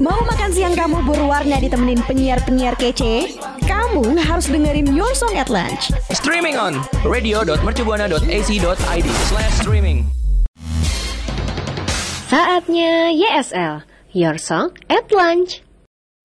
Mau makan siang kamu berwarna ditemenin penyiar-penyiar kece? Kamu harus dengerin Your Song at Lunch. Streaming on radio.mercubuana.ac.id slash streaming. Saatnya YSL, Your Song at Lunch.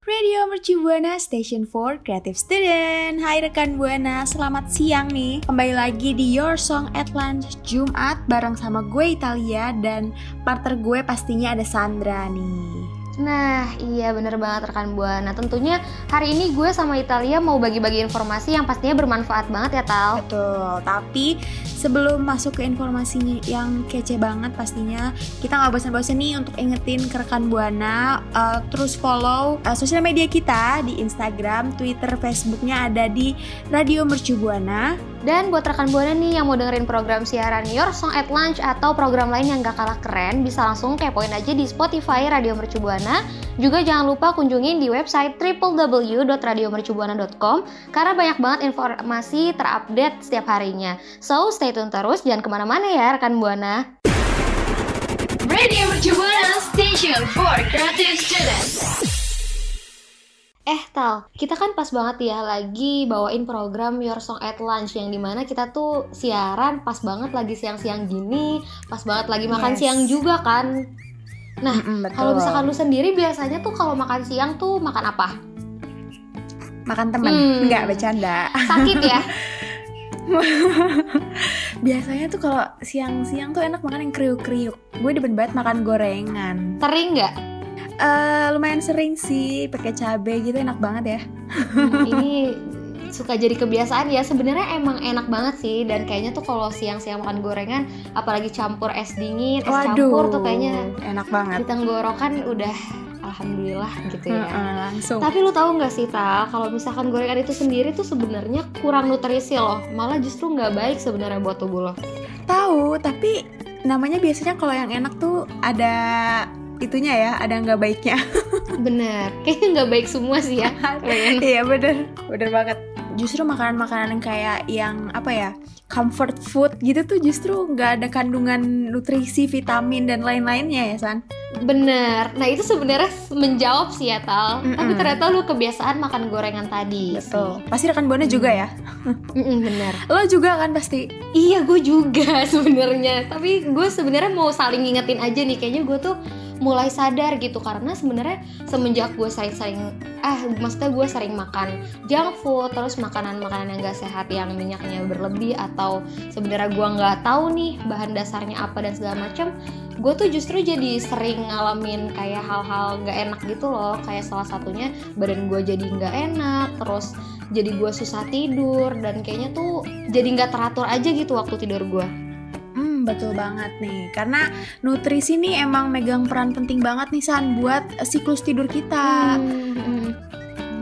Radio Mercu Buana Station for Creative Student Hai rekan Buana, selamat siang nih Kembali lagi di Your Song at Lunch Jumat bareng sama gue Italia Dan partner gue pastinya ada Sandra nih Nah, iya bener banget rekan Buana. Tentunya hari ini gue sama Italia mau bagi-bagi informasi yang pastinya bermanfaat banget ya, Tal. Betul, tapi sebelum masuk ke informasinya yang kece banget pastinya, kita nggak bosan-bosan nih untuk ingetin ke rekan Buana uh, terus follow uh, sosial media kita di Instagram, Twitter, Facebooknya ada di Radio Mercu Buana. Dan buat rekan Buana nih yang mau dengerin program siaran Your Song at Lunch atau program lain yang gak kalah keren, bisa langsung kepoin aja di Spotify Radio Mercu Buana. Juga jangan lupa kunjungin di website www.radiomercubuana.com karena banyak banget informasi terupdate setiap harinya. So, stay tune terus, jangan ke mana-mana ya rekan Buana. Radio Mercu Buana Station for Creative Students. Eh Tal, kita kan pas banget ya lagi bawain program Your Song at Lunch yang di mana kita tuh siaran pas banget lagi siang-siang gini, pas banget lagi makan Yes. siang juga kan. Nah, Mm-mm, betul. kalau misalkan lu sendiri biasanya tuh kalau makan siang tuh makan apa? makan temen, Hmm. nggak bercanda. Sakit ya? Biasanya tuh kalau siang-siang tuh enak makan yang kriuk-kriuk. Gue demen banget makan gorengan. Sering nggak? Eh lumayan sering sih pakai cabai gitu enak banget ya. Hmm, ini suka jadi kebiasaan ya sebenarnya emang enak banget sih dan kayaknya tuh kalau siang-siang makan gorengan apalagi campur es dingin es campur tuh kayaknya enak banget. di tenggorokan udah alhamdulillah gitu ya Heeh, langsung. Tapi lu tahu nggak sih Tal, kalau misalkan gorengan itu sendiri tuh sebenarnya kurang nutrisi loh, malah justru nggak baik sebenarnya buat tubuh lo. Tahu, tapi namanya biasanya kalau yang enak tuh ada itunya ya, ada nggak baiknya. Bener, kayaknya nggak baik semua sih ya. Iya bener, bener banget. Justru makanan-makanan yang kayak yang apa ya, comfort food gitu tuh justru nggak ada kandungan nutrisi, vitamin dan lain-lainnya ya San. Bener, nah itu sebenarnya menjawab sih ya Tal. Mm-mm. Tapi ternyata lu kebiasaan makan gorengan tadi. Betul. Pasti rekan buana juga ya. sih. Mm-mm, bener. Lo juga kan pasti. Iya gue juga sebenarnya. Tapi gue sebenarnya mau saling ngingetin aja nih. Kayaknya gue tuh mulai sadar gitu. Karena sebenarnya semenjak gue sering-sering eh maksudnya gue sering makan junk food terus makanan-makanan yang gak sehat yang minyaknya berlebih atau sebenarnya gue nggak tahu nih bahan dasarnya apa dan segala macam gue tuh justru jadi sering ngalamin kayak hal-hal nggak enak gitu loh. Kayak salah satunya badan gue jadi nggak enak terus jadi gue susah tidur dan kayaknya tuh jadi nggak teratur aja gitu waktu tidur gue betul banget nih. Karena nutrisi nih emang megang peran penting banget nih San buat eh, siklus tidur kita. Hmm,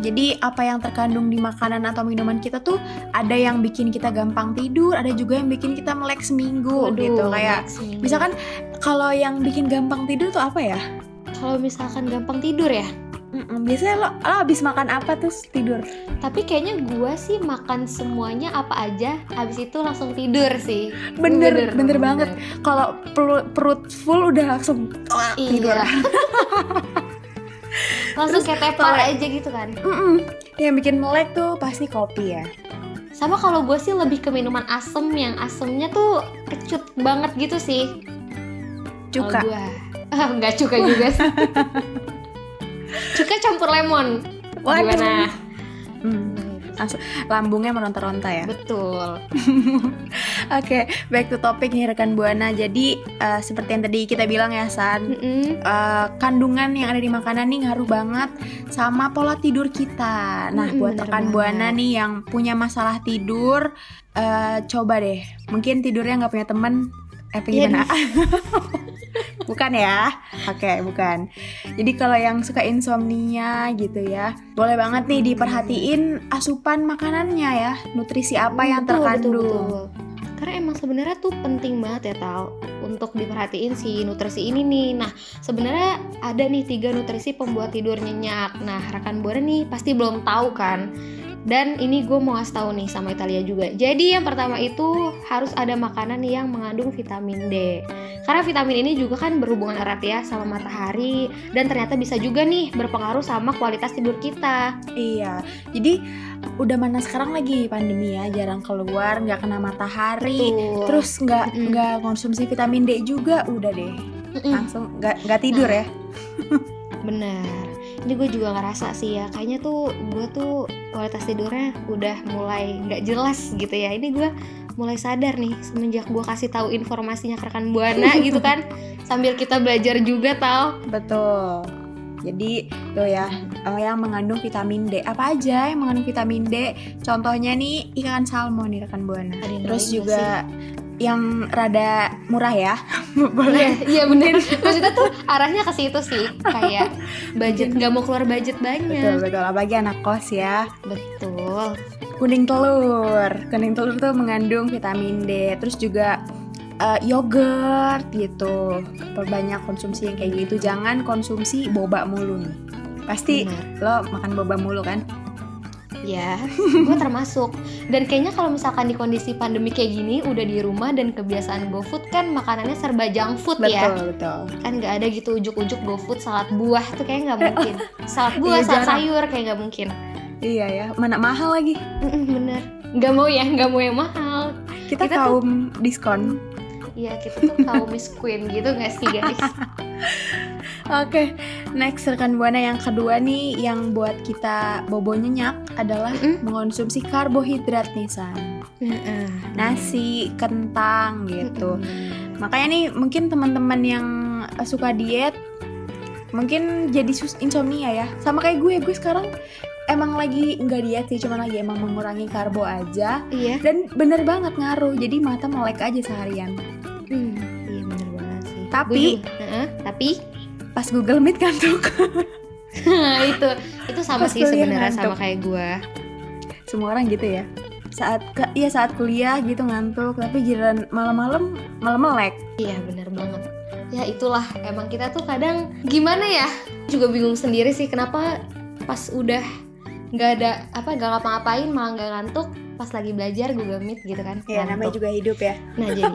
Jadi apa yang terkandung di makanan atau minuman kita tuh ada yang bikin kita gampang tidur, ada juga yang bikin kita melek seminggu gitu. Kayak misalkan kalau yang bikin gampang tidur tuh apa ya? kalau misalkan gampang tidur ya Mm-mm, biasanya lo, lo habis makan apa terus tidur? tapi kayaknya gue sih makan semuanya apa aja habis itu langsung tidur sih Bener, bener, bener. banget. Kalau perut, perut full udah langsung ah, Iya. tidur. langsung Terus kayak tepar aja gitu kan Mm-mm. Yang bikin melek tuh pasti kopi ya. sama kalau gue sih lebih ke minuman asem yang asemnya tuh kecut banget gitu sih Cuka. gua nggak cuka juga sih cuka campur lemon Waduh. gimana Hmm, langsung lambungnya meronta-ronta ya. betul Oke, back to topic nih rekan Buana. Jadi eh, seperti yang tadi kita bilang ya San, Mm-mm. eh, kandungan yang ada di makanan nih ngaruh banget sama pola tidur kita. Nah, Mm-mm, buat bener rekan banget. Buana nih yang punya masalah tidur, eh, coba deh, mungkin tidurnya nggak punya temen, eh apa Iya, gimana? Bukan ya? Oke, bukan. Jadi kalau yang suka insomnia gitu ya, boleh banget nih diperhatiin asupan makanannya ya, nutrisi apa yang Betul, terkandung. betul, betul. Karena emang sebenarnya tuh penting banget ya Tal untuk diperhatiin si nutrisi ini nih. Nah sebenarnya ada nih tiga nutrisi pembuat tidur nyenyak. Nah rekan buana nih pasti belum tahu kan Dan ini gue mau kasih tahu nih sama Italia juga. Jadi yang pertama itu harus ada makanan yang mengandung vitamin D. Karena vitamin ini juga kan berhubungan erat ya sama matahari dan ternyata bisa juga nih berpengaruh sama kualitas tidur kita. Iya, jadi udah mana sekarang lagi pandemi ya, jarang keluar, nggak kena matahari, Betul. terus nggak nggak konsumsi vitamin D juga, udah deh Mm-mm. langsung nggak nggak tidur Nah. ya. Bener. Ini gue juga ngerasa sih ya, kayaknya tuh gue tuh kualitas tidurnya udah mulai nggak jelas gitu ya. Ini gue mulai sadar nih semenjak gue kasih tahu informasinya ke rekan buana gitu kan, sambil kita belajar juga tau. Betul. Jadi tuh ya eh, yang mengandung vitamin D apa aja yang mengandung vitamin D? Contohnya nih ikan salmon nih rekan buana. Ada Terus juga yang rada murah ya, Iya, boleh. iya bener. Maksudnya tuh arahnya ke situ sih, kayak budget nggak mau keluar budget Betul banyak. betul apalagi anak kos ya. Betul. kuning telur kuning telur tuh mengandung vitamin D terus juga eh, yogurt gitu perbanyak konsumsi yang kayak gitu jangan konsumsi boba mulu nih pasti Bener. lo makan boba mulu kan Ya, gue termasuk. Dan kayaknya kalau misalkan di kondisi pandemi kayak gini, udah di rumah dan kebiasaan GoFood kan makanannya serba junk food ya. betul betul Kan nggak ada gitu ujuk-ujuk GoFood salad buah tuh kayak nggak mungkin. Salad buah, Iya, salad jarang. sayur kayak nggak mungkin. iya ya mana mahal lagi Mm-mm, bener. Nggak mau ya, nggak mau yang mahal. kita, Kita tuh- kaum diskon Iya, kita tuh tahu Miss Queen gitu nggak sih guys? oke next rekan buana yang kedua nih yang buat kita bobo nyenyak adalah Mm-mm. mengonsumsi karbohidrat nih san nasi kentang gitu Mm-mm. Makanya nih mungkin teman-teman yang suka diet mungkin jadi sus insomnia ya. Sama kayak gue, gue sekarang emang lagi nggak diet sih, cuma lagi emang mengurangi karbo aja Iya. dan bener banget ngaruh. Jadi mata melek aja seharian. Hmm, iya bener banget sih. Tapi- Heeh, tapi Pas Google Meet ngantuk. itu itu sama Pas sih sebenarnya sama kayak gue. Semua orang gitu ya. Saat ke, iya saat kuliah gitu ngantuk, tapi giliran malam-malam malam melek. Iya bener banget Ya itulah emang kita tuh kadang gimana ya Juga bingung sendiri sih kenapa pas udah nggak ada apa nggak ngapa-ngapain malah nggak ngantuk pas lagi belajar Google Meet gitu kan Ya namanya juga hidup ya. nah jadi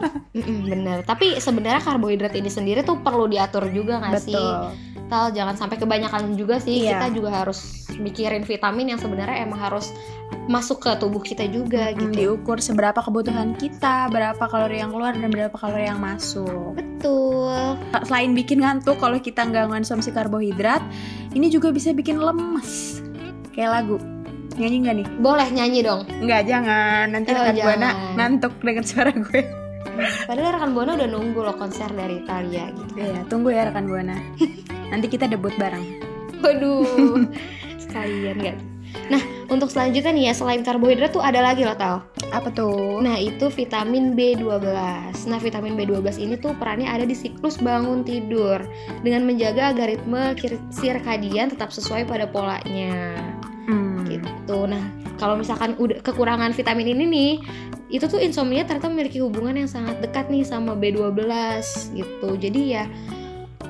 bener tapi sebenarnya karbohidrat ini sendiri tuh perlu diatur juga nggak sih Betul. Tal jangan sampai kebanyakan juga sih Iya. kita juga harus mikirin vitamin yang sebenarnya emang harus masuk ke tubuh kita juga Hmm, gitu diukur seberapa kebutuhan kita, berapa kalori yang keluar dan berapa kalori yang masuk. betul selain bikin ngantuk kalau kita nggak konsumsi karbohidrat ini juga bisa bikin lemes kayak lagu nyanyi nggak nih? Boleh nyanyi dong. Nggak jangan. Nanti Oh, rekan buana ngantuk dengan suara gue. Padahal rekan Buana udah nunggu loh konser dari Italia gitu. Iya, tunggu ya rekan buana. Nanti kita debut bareng. Waduh, sekalian gak? Nah, untuk selanjutnya nih ya, selain karbohidrat tuh ada lagi loh tau apa tuh? Nah, itu vitamin B12. Nah, vitamin B12 ini tuh perannya ada di siklus bangun tidur Dengan menjaga agar ritme sirkadian tetap sesuai pada polanya Hmm, gitu. Nah, kalau misalkan udah kekurangan vitamin ini nih, itu tuh insomnia ternyata memiliki hubungan yang sangat dekat nih sama B12 gitu. Jadi ya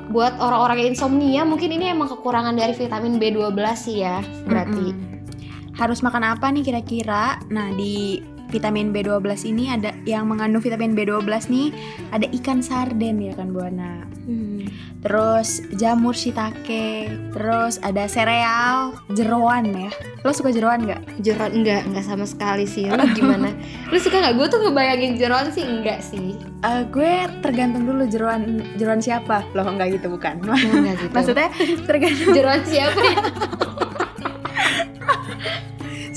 buat orang-orang yang insomnia mungkin ini emang kekurangan dari vitamin B12 sih ya, berarti. mm-mm. harus makan apa nih kira-kira nah di vitamin B12 ini ada yang mengandung vitamin B12 nih ada ikan sarden ya kan buana Hmm. Terus jamur shiitake, terus ada sereal, jeroan ya. Lo suka jeroan nggak? Jeroan enggak, enggak sama sekali sih. Lu gimana? Lu suka nggak? Gue tuh ngebayangin jeroan sih enggak sih. Eh, gue tergantung dulu jeroan jeroan siapa. Loh nggak gitu bukan. Enggak gitu. Maksudnya tergantung jeroan siapa?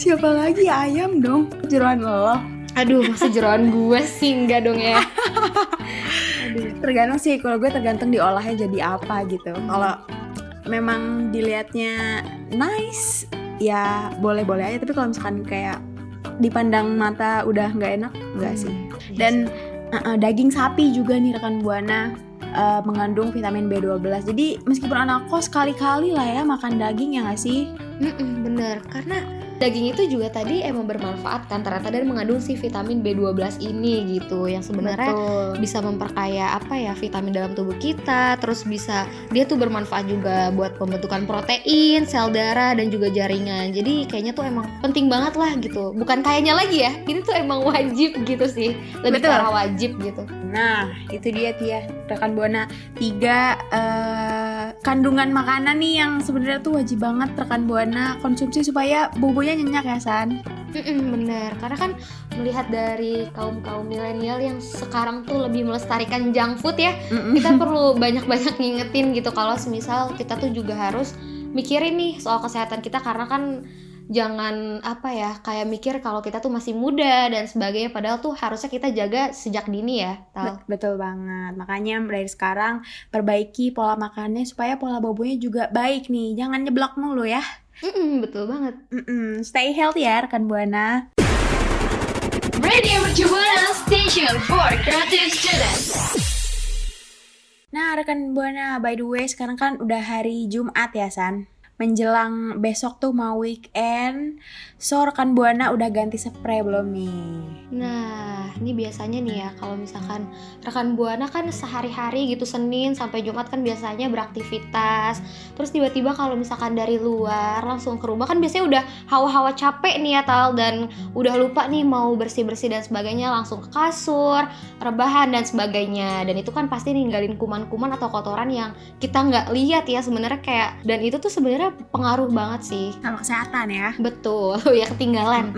siapa lagi ayam dong. Jeroan lo. Aduh, masa jeroan gue sih enggak dong ya. Tergantung sih. Kalau gue tergantung diolahnya jadi apa gitu. Kalau memang dilihatnya nice, ya boleh-boleh aja. Tapi kalau misalkan kayak dipandang mata udah nggak enak, enggak sih. Dan uh-uh, daging sapi juga nih rekan buana uh, mengandung vitamin B12. Jadi meskipun anak kos kali-kali lah ya makan daging ya nggak sih? Mm-mm, bener karena daging itu juga tadi emang bermanfaat kan ternyata dan mengandung si vitamin B12 ini gitu yang sebenarnya Betul. bisa memperkaya apa ya vitamin dalam tubuh kita terus bisa dia tuh bermanfaat juga buat pembentukan protein sel darah dan juga jaringan jadi kayaknya tuh emang penting banget lah gitu bukan kayaknya lagi ya ini tuh emang wajib gitu sih lebih ke Betul. arah wajib gitu Nah, itu dia Tia, rekan Buana. Tiga eh, kandungan makanan nih yang sebenarnya tuh wajib banget rekan Buana konsumsi supaya bobonya nyenyak ya San. Mm-mm, bener karena kan melihat dari kaum kaum milenial yang sekarang tuh lebih melestarikan junk food ya Mm-mm. kita perlu banyak-banyak ngingetin gitu kalau semisal kita tuh juga harus mikirin nih soal kesehatan kita karena kan jangan apa ya kayak mikir kalau kita tuh masih muda dan sebagainya padahal tuh harusnya kita jaga sejak dini ya Tal. Bet- Betul banget. Makanya dari sekarang perbaiki pola makannya supaya pola bobonya juga baik nih. Jangan nyeblak mulu ya. Mm-mm, betul banget Mm-mm. Stay healthy ya rekan Buana. Radio Buana Station for Creative Students. Nah, rekan Buana, by the way, sekarang kan udah hari Jumat ya, San. Menjelang besok tuh mau weekend. So, rekan Buana udah ganti spray belum nih? Nah, ini biasanya nih ya kalau misalkan rekan buana kan sehari-hari gitu Senin sampai Jumat kan biasanya beraktivitas. Terus tiba-tiba kalau misalkan dari luar langsung ke rumah kan biasanya udah hawa-hawa capek nih ya Tal dan udah lupa nih mau bersih-bersih dan sebagainya langsung ke kasur, rebahan dan sebagainya. Dan itu kan pasti ninggalin kuman-kuman atau kotoran yang kita nggak lihat ya sebenarnya kayak dan itu tuh sebenarnya pengaruh banget sih. Sama kesehatan ya. Betul, ya ketinggalan.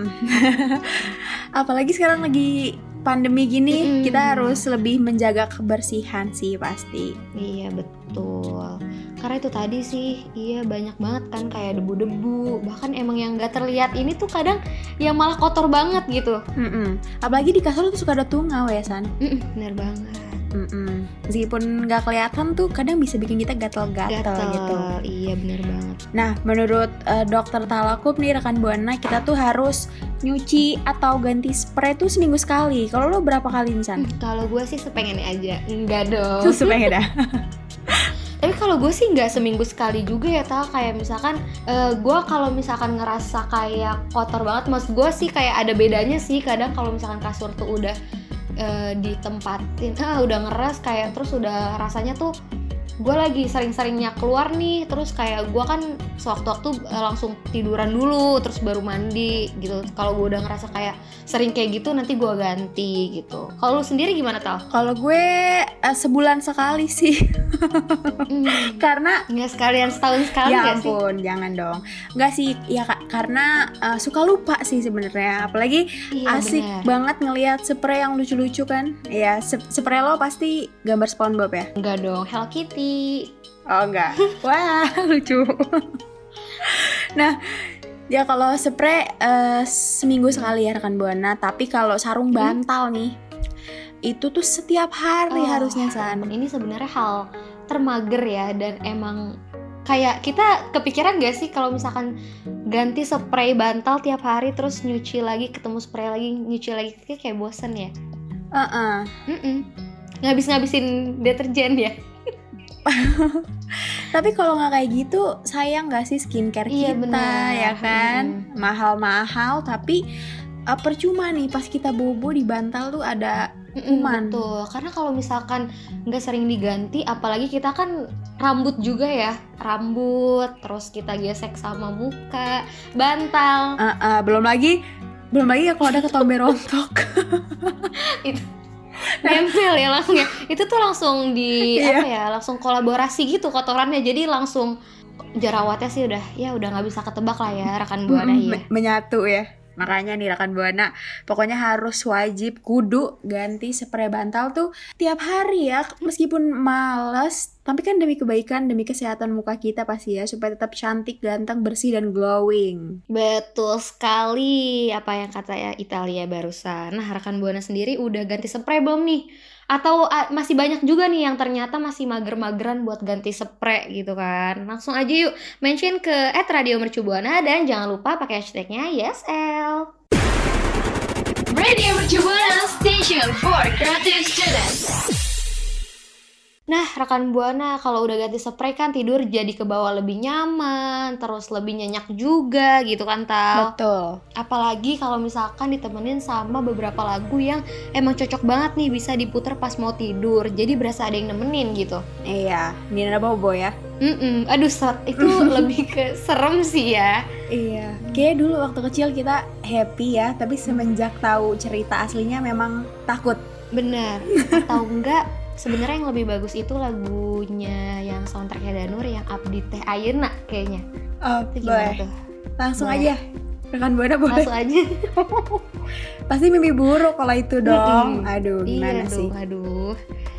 Apalagi sekarang lagi pandemi gini, Mm-mm. kita harus lebih menjaga kebersihan sih pasti. Iya betul. Karena itu tadi sih, iya banyak banget kan kayak debu-debu. Bahkan emang yang gak terlihat ini tuh kadang yang malah kotor banget gitu. Mm-mm. Apalagi di kasur tuh suka ada tungau ya, San. Mm-mm, bener banget. Mm-mm. Meskipun nggak kelihatan tuh kadang bisa bikin kita gatel-gatel Gatel gitu. Iya bener banget. Nah, menurut eh, dokter Talakup nih rekan Buana, kita tuh harus nyuci atau ganti spray tuh seminggu sekali. Kalau lo berapa kali nih, San? Hmm, Kalau gue sih sepengennya aja. Enggak dong. Tuh sepengen dah. Tapi kalau gue sih nggak seminggu sekali juga ya tal kayak misalkan eh, gue kalau misalkan ngerasa kayak kotor banget, mas gue sih kayak ada bedanya sih kadang kalau misalkan kasur tuh udah eh, ditempatin, ah udah ngeras kayak terus udah rasanya tuh gue lagi sering-seringnya keluar nih terus kayak gue kan sewaktu-waktu eh, langsung tiduran dulu terus baru mandi gitu kalau gue udah ngerasa kayak sering kayak gitu nanti gue ganti gitu kalau lu sendiri gimana tal? Kalau gue eh, sebulan sekali sih, Hmm, karena nggak sekalian setahun sekali ya nggak sih? ampun, jangan dong. Nggak sih, ya Kak, karena eh, suka lupa sih sebenarnya. Apalagi Iya, asik bener. banget ngelihat spray yang lucu-lucu kan. Ya, se- spray lo pasti gambar SpongeBob ya? Enggak dong, Hello Kitty. Oh enggak. Wah, lucu. nah, ya kalau spray eh, seminggu sekali ya rekan Buana, tapi kalau sarung bantal nih itu tuh setiap hari Oh, harusnya San. Ini sebenarnya hal termager ya dan emang kayak kita kepikiran gak sih kalau misalkan ganti spray bantal tiap hari terus nyuci lagi ketemu spray lagi nyuci lagi kayak bosen ya. Heeh. Mm-mm. Ngabis-ngabisin deterjen ya. Tapi kalau nggak kayak gitu, sayang nggak sih skincare Iya, kita ya kan? Mahal-mahal tapi eh, percuma nih pas kita bobo di bantal tuh ada Kuman. Betul, karena kalau misalkan nggak sering diganti, apalagi kita kan rambut juga ya, rambut, terus kita gesek sama muka, bantal, Eh, eh, belum lagi belum lagi ya kalau ada ketombe rontok. nempel ya langsung ya itu tuh langsung di Iya. apa ya langsung kolaborasi gitu kotorannya jadi langsung jerawatnya sih udah ya udah nggak bisa ketebak lah ya rekan buana Mm, ya me- menyatu ya. Makanya nih rekan Buana, pokoknya harus wajib kudu ganti spray bantal tuh tiap hari ya. Meskipun males, tapi kan demi kebaikan, demi kesehatan muka kita pasti ya supaya tetap cantik, ganteng, bersih dan glowing. betul sekali apa yang kata ya Italia barusan nah rekan buana sendiri udah ganti spray belum nih atau ah, masih banyak juga nih yang ternyata masih mager-mageran buat ganti spray gitu kan langsung aja yuk mention ke @radio mercubuana dan jangan lupa pakai hashtagnya YesL Radio Mercu Buana Station for Creative Students. Nah, rekan Buana kalau udah ganti spray kan tidur jadi ke bawah lebih nyaman, terus lebih nyenyak juga gitu kan Tal. Betul. Apalagi kalau misalkan ditemenin sama beberapa lagu yang emang cocok banget nih bisa diputer pas mau tidur. Jadi berasa ada yang nemenin gitu. Iya, Nina Bobo ya. Mm-mm. Aduh, ser- itu lebih ke serem sih ya. Iya. Kayak dulu waktu kecil kita happy ya, tapi semenjak tahu cerita aslinya memang takut. Bener. Atau enggak, sebenarnya yang lebih bagus itu lagunya yang soundtracknya Danur yang Abdi Teh Ayeuna kayaknya. Oh, Itu gimana tuh? Langsung Boleh. aja. Rekan Buana boleh. Langsung aja. Pasti mimpi buruk kalau itu dong. Aduh, gimana iya, sih? aduh, aduh.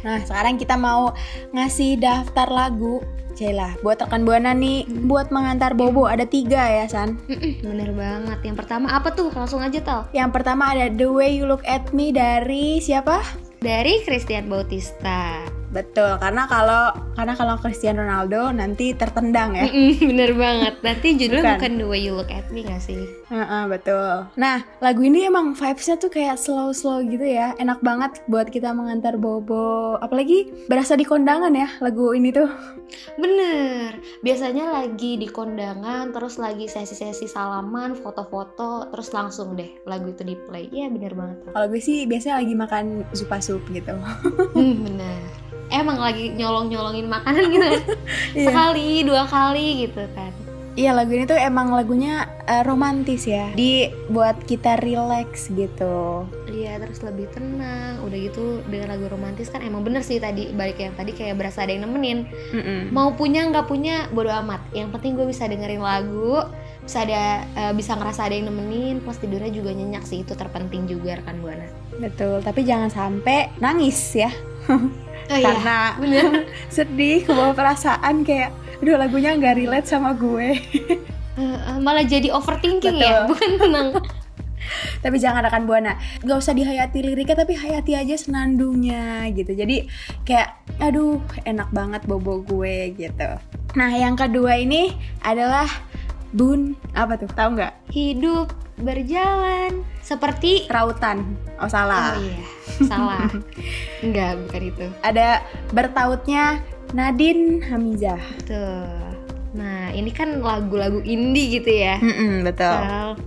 Nah, sekarang kita mau ngasih daftar lagu. Cila, buat rekan Buana nih, buat mengantar Bobo ada tiga ya, San. Bener banget. Yang pertama apa tuh? Langsung aja Tal. Yang pertama ada The Way You Look at Me dari siapa? Dari Christian Bautista. Betul, karena kalau karena kalau Cristiano Ronaldo nanti tertendang ya. Bener banget. Nanti judulnya Bukan. bukan. The Way You Look at Me gak sih? Heeh, betul. Nah, lagu ini emang vibes-nya tuh kayak slow-slow gitu ya. Enak banget buat kita mengantar Bobo. Apalagi berasa di kondangan ya lagu ini tuh. Bener. Biasanya lagi di kondangan, terus lagi sesi-sesi salaman, foto-foto, terus langsung deh lagu itu di play. Iya bener banget. Kalau gue sih biasanya lagi makan zupa sup gitu. Hmm, bener. Emang lagi nyolong-nyolongin makanan gitu kan? Iya. Sekali, dua kali gitu kan. Iya lagu ini tuh emang lagunya eh, romantis ya. Di buat kita relax gitu. Iya, terus lebih tenang. Udah gitu dengan lagu romantis kan emang bener sih tadi balik yang tadi kayak berasa ada yang nemenin. Mm-mm. Mau punya nggak punya bodo amat. Yang penting gue bisa dengerin lagu, bisa ada eh, bisa ngerasa ada yang nemenin, plus tidurnya juga nyenyak sih itu terpenting juga rekan buana. Betul. Tapi jangan sampai nangis ya. Oh Karena bener. sedih kebawa perasaan kayak aduh lagunya nggak relate sama gue. Malah jadi overthinking ya, Betul. bukan tenang. tapi jangan rekan buana nggak usah dihayati liriknya tapi hayati aja senandungnya gitu jadi kayak aduh enak banget bobo gue gitu nah yang kedua ini adalah bun apa tuh tahu nggak Hidup berjalan seperti rautan oh salah Oh iya, salah. Enggak, bukan itu. ada bertautnya Nadine Hamizah Tuh. Nah, ini kan lagu-lagu indie gitu ya. Mm-mm, betul.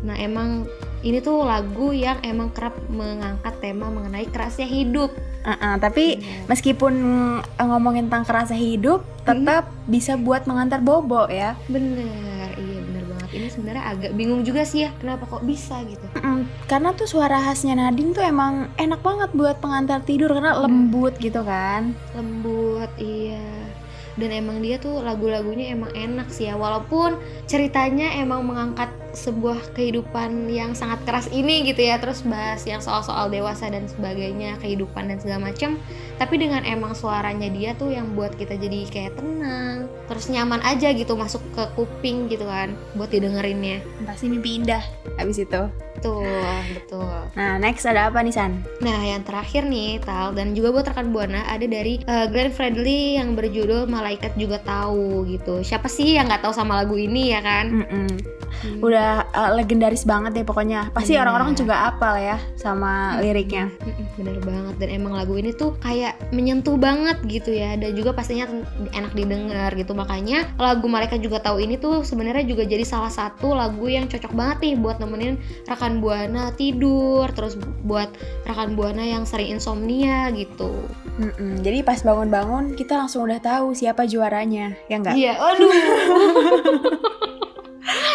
Nah, emang ini tuh lagu yang emang kerap mengangkat tema mengenai kerasnya hidup. Uh-uh, tapi Iya. meskipun uh, ngomongin tentang kerasa hidup tetap bisa buat mengantar bobo ya Bener, sebenarnya agak bingung juga sih ya, kenapa kok bisa gitu. Mm, karena tuh suara khasnya Nadine tuh emang enak banget buat pengantar tidur karena lembut gitu kan. Lembut, iya. Dan emang dia tuh lagu-lagunya emang enak sih ya, walaupun ceritanya emang mengangkat sebuah kehidupan yang sangat keras ini gitu ya, terus bahas yang soal-soal dewasa dan sebagainya, kehidupan dan segala macem. Tapi dengan emang suaranya dia tuh yang buat kita jadi kayak tenang, terus nyaman aja gitu masuk ke kuping gitu kan, buat didengerinnya. Pasti mimpi indah habis itu. Betul, betul. Nah, next ada apa nih San? Nah, yang terakhir nih, Tal, dan juga buat rekan Buana ada dari eh, Glenn Fredly yang berjudul Malaikat Juga Tahu gitu. Siapa sih yang nggak tahu sama lagu ini ya kan? Mm-mm. Udah uh, legendaris banget deh pokoknya. Pasti Bener. orang-orang juga apal ya sama liriknya. Mm-mm, Bener banget dan emang lagu ini tuh kayak menyentuh banget gitu ya dan juga pastinya enak didengar gitu makanya lagu mereka juga tahu ini tuh sebenarnya juga jadi salah satu lagu yang cocok banget nih buat nemenin rekan buana tidur terus buat rekan buana yang sering insomnia gitu Mm-mm. Jadi pas bangun-bangun kita langsung udah tahu siapa juaranya, ya enggak? iya aduh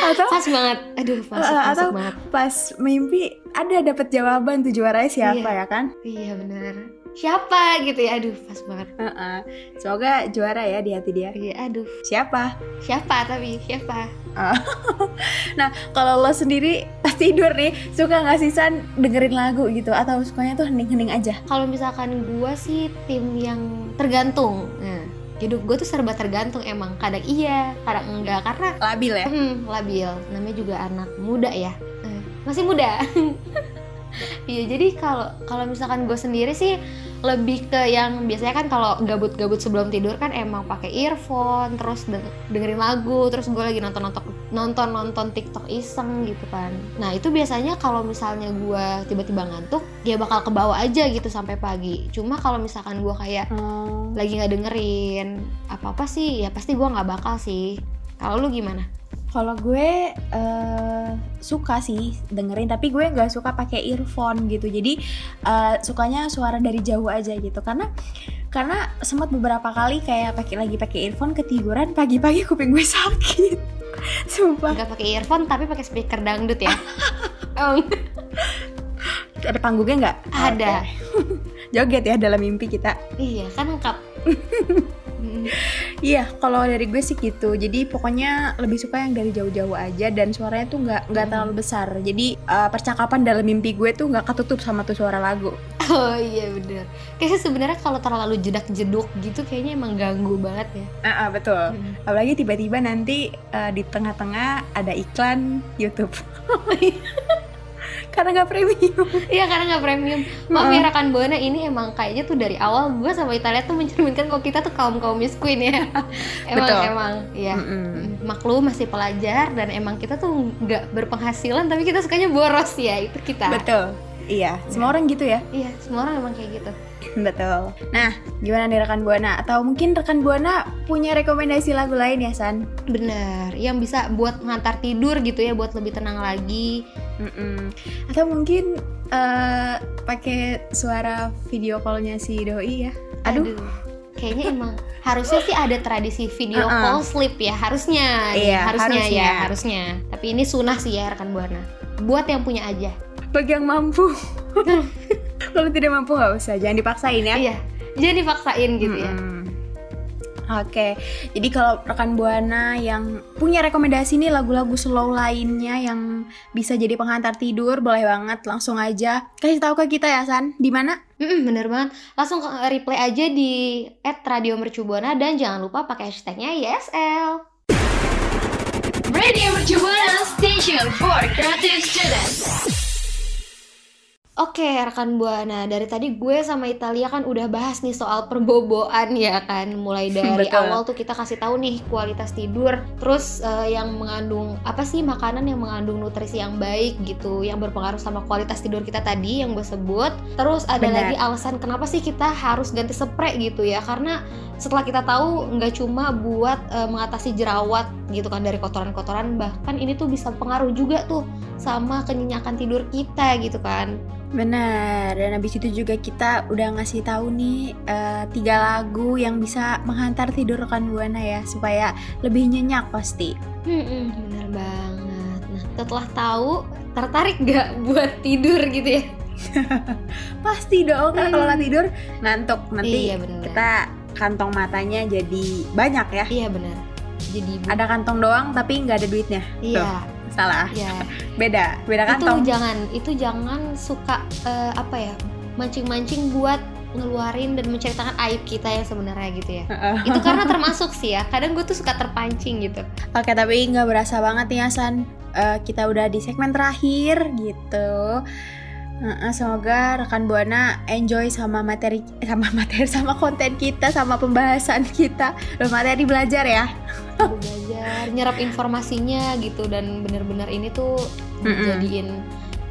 Atau pas banget aduh Eh, masuk atau banget pas mimpi ada dapat jawaban tuh juaranya siapa Iya. ya kan? iya benar siapa gitu ya aduh pas banget Heeh. Semoga juara ya di hati dia. iya aduh Siapa? siapa tapi siapa Nah, kalau lo sendiri pas tidur nih suka nggak sih San dengerin lagu gitu atau sukanya tuh hening-hening aja? kalau misalkan gua sih tim yang tergantung nah hidup gue tuh serba tergantung emang. Kadang iya kadang enggak. Karena Labil ya? hmm, labil. Namanya juga anak muda ya. Eh, masih muda. Iya jadi kalau kalau misalkan gue sendiri sih lebih ke yang biasanya kan kalau gabut-gabut sebelum tidur kan emang pakai earphone terus deng- dengerin lagu terus gue lagi nonton nonton nonton nonton TikTok iseng gitu kan. Nah itu biasanya kalau misalnya gue tiba-tiba ngantuk ya bakal kebawa aja gitu sampai pagi. Cuma kalau misalkan gue kayak Oh. lagi nggak dengerin apa apa sih ya pasti gue nggak bakal sih. Kalau lu gimana Kalau gue eh, suka sih dengerin, tapi gue nggak suka pakai earphone gitu. Jadi eh, sukanya suara dari jauh aja gitu. Karena karena sempat beberapa kali kayak pakai lagi pakai earphone ketiduran pagi-pagi kuping gue sakit. Sumpah. nggak pakai earphone tapi pakai speaker dangdut ya oh, Ada panggungnya nggak? Ada. Oke. Joget ya dalam mimpi kita. iya kan lengkap Mm, Iya, kalau dari gue sih gitu. Jadi pokoknya lebih suka yang dari jauh-jauh aja dan suaranya tuh nggak nggak terlalu besar. Jadi eh, percakapan dalam mimpi gue tuh nggak ketutup sama tuh suara lagu. oh iya bener kayaknya sebenarnya kalau terlalu jedak jeduk gitu kayaknya emang ganggu banget ya Ah, ah, betul. Mm. Apalagi tiba-tiba nanti eh, di tengah-tengah ada iklan YouTube. Karena nggak premium. Iya karena nggak premium. Maaf ya rekan buana ini emang kayaknya tuh dari awal gue sama Italia tuh mencerminkan kalau kita tuh kaum kaum miskin ya. emang Betul. emang ya. Mm-mm. Maklum masih pelajar dan emang kita tuh nggak berpenghasilan tapi kita sukanya boros ya itu kita. Betul. Iya, semua orang gitu ya. Iya semua orang emang kayak gitu. Betul. Nah, gimana nih rekan Buana? Atau mungkin rekan Buana punya rekomendasi lagu lain ya, San? Bener. Yang bisa buat ngantar tidur gitu ya buat lebih tenang lagi. Mm-mm. Atau mungkin eh, pakai suara video callnya si doi ya? Aduh, Kayaknya emang harusnya sih ada tradisi video Uh-uh. call sleep ya harusnya Iya, harusnya, harusnya. ya harusnya tapi ini sunah sih ya rekan buana buat yang punya aja bagi yang mampu. Kalau tidak mampu nggak usah, jangan dipaksain ya. iya jadi dipaksain gitu ya Mm-mm. Oke, jadi kalau rekan buana yang punya rekomendasi nih lagu-lagu slow lainnya yang bisa jadi penghantar tidur, boleh banget langsung aja kasih tahu ke kita ya San, di mana? Mm-mm, bener banget langsung ke- reply aja di @radiomercubuana dan jangan lupa pakai hashtagnya YSL Radio Mercubuana Station for Creative Students. Oke rekan buana dari tadi gue sama Italia kan udah bahas nih soal perboboan ya kan mulai dari Betul. awal tuh kita kasih tahu nih kualitas tidur terus eh, yang mengandung apa sih makanan yang mengandung nutrisi yang baik gitu yang berpengaruh sama kualitas tidur kita tadi yang gue sebut terus ada Benar. lagi alasan kenapa sih kita harus ganti spray gitu ya karena setelah kita tahu nggak cuma buat eh, mengatasi jerawat gitu kan dari kotoran-kotoran bahkan ini tuh bisa pengaruh juga tuh sama kenyenyakan tidur kita gitu kan Benar, dan habis itu juga kita udah ngasih tahu nih eh, tiga lagu yang bisa menghantar tidur rekan buana ya supaya lebih nyenyak pasti. Hmm, bener banget. Nah, setelah tahu, tertarik gak buat tidur gitu ya? Pasti dong, karena kalau nggak tidur ngantuk nanti iya bener. kita kantong matanya jadi banyak ya. Iya bener. Jadi Ada kantong doang tapi nggak ada duitnya. iya, Salah, iya. beda, beda itu kantong. jangan, itu jangan suka eh, apa ya mancing-mancing buat ngeluarin dan menceritakan aib kita yang sebenarnya gitu ya. itu karena termasuk sih ya. Kadang gue tuh suka terpancing gitu. Oke, tapi nggak berasa banget nih Hasan. Eh, kita udah di segmen terakhir gitu. Semoga rekan buana enjoy sama materi sama materi sama konten kita sama pembahasan kita. Loh, materi belajar ya. Belajar, nyerap informasinya gitu dan bener-bener ini tuh Mm-mm. jadiin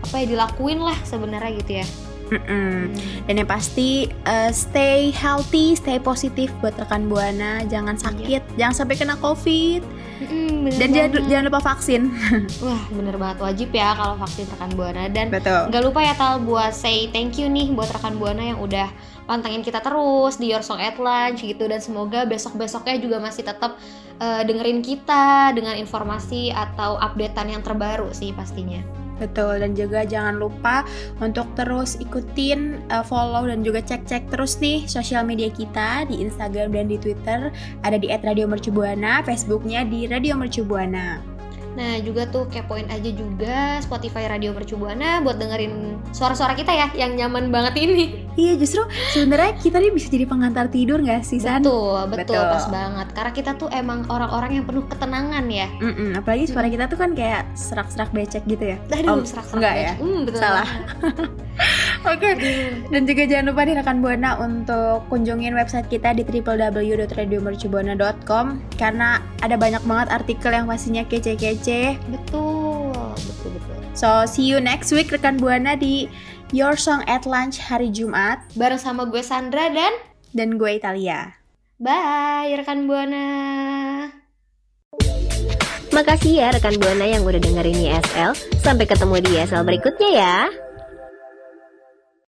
apa ya dilakuin lah sebenarnya gitu ya. Mm-mm. Dan yang pasti eh, stay healthy, stay positif buat rekan buana, jangan sakit, jangan sampai kena covid, Mm, bener dan jangan, banget. jangan lupa vaksin. Wah bener banget wajib ya kalau vaksin rekan buana dan Betul. nggak lupa ya Tal buat say thank you nih buat rekan buana yang udah pantengin kita terus di Your Song at Lunch gitu dan semoga besok besoknya juga masih tetap eh, dengerin kita dengan informasi atau updatean yang terbaru sih pastinya. Betul dan juga jangan lupa untuk terus ikutin uh, follow dan juga cek-cek terus nih sosial media kita di Instagram dan di Twitter ada di @radiomercubuana, Facebooknya di Radio Mercubuana. Nah juga tuh kepoin aja juga Spotify Radio Mercu Buana buat dengerin suara-suara kita ya yang nyaman banget ini. Iya justru sebenarnya kita nih bisa jadi pengantar tidur nggak sih San? Betul, betul, Betul. pas banget. Karena kita tuh emang orang-orang yang penuh ketenangan ya. Mm-mm, apalagi suara kita tuh kan kayak serak-serak becek gitu ya. Aduh, Oh, serak-serak enggak banget. ya? Hmm, betul Salah. Oke. Dan juga jangan lupa di rekan Buana untuk kunjungin website kita di www.radiomercubuana.com karena ada banyak banget artikel yang pastinya kece-kece. Betul, betul betul. So, see you next week rekan Buana di Your Song at Lunch hari Jumat Bareng sama gue Sandra dan dan gue Italia. bye rekan Buana. Makasih ya rekan Buana yang udah dengerin ISL. Sampai ketemu di ISL berikutnya ya.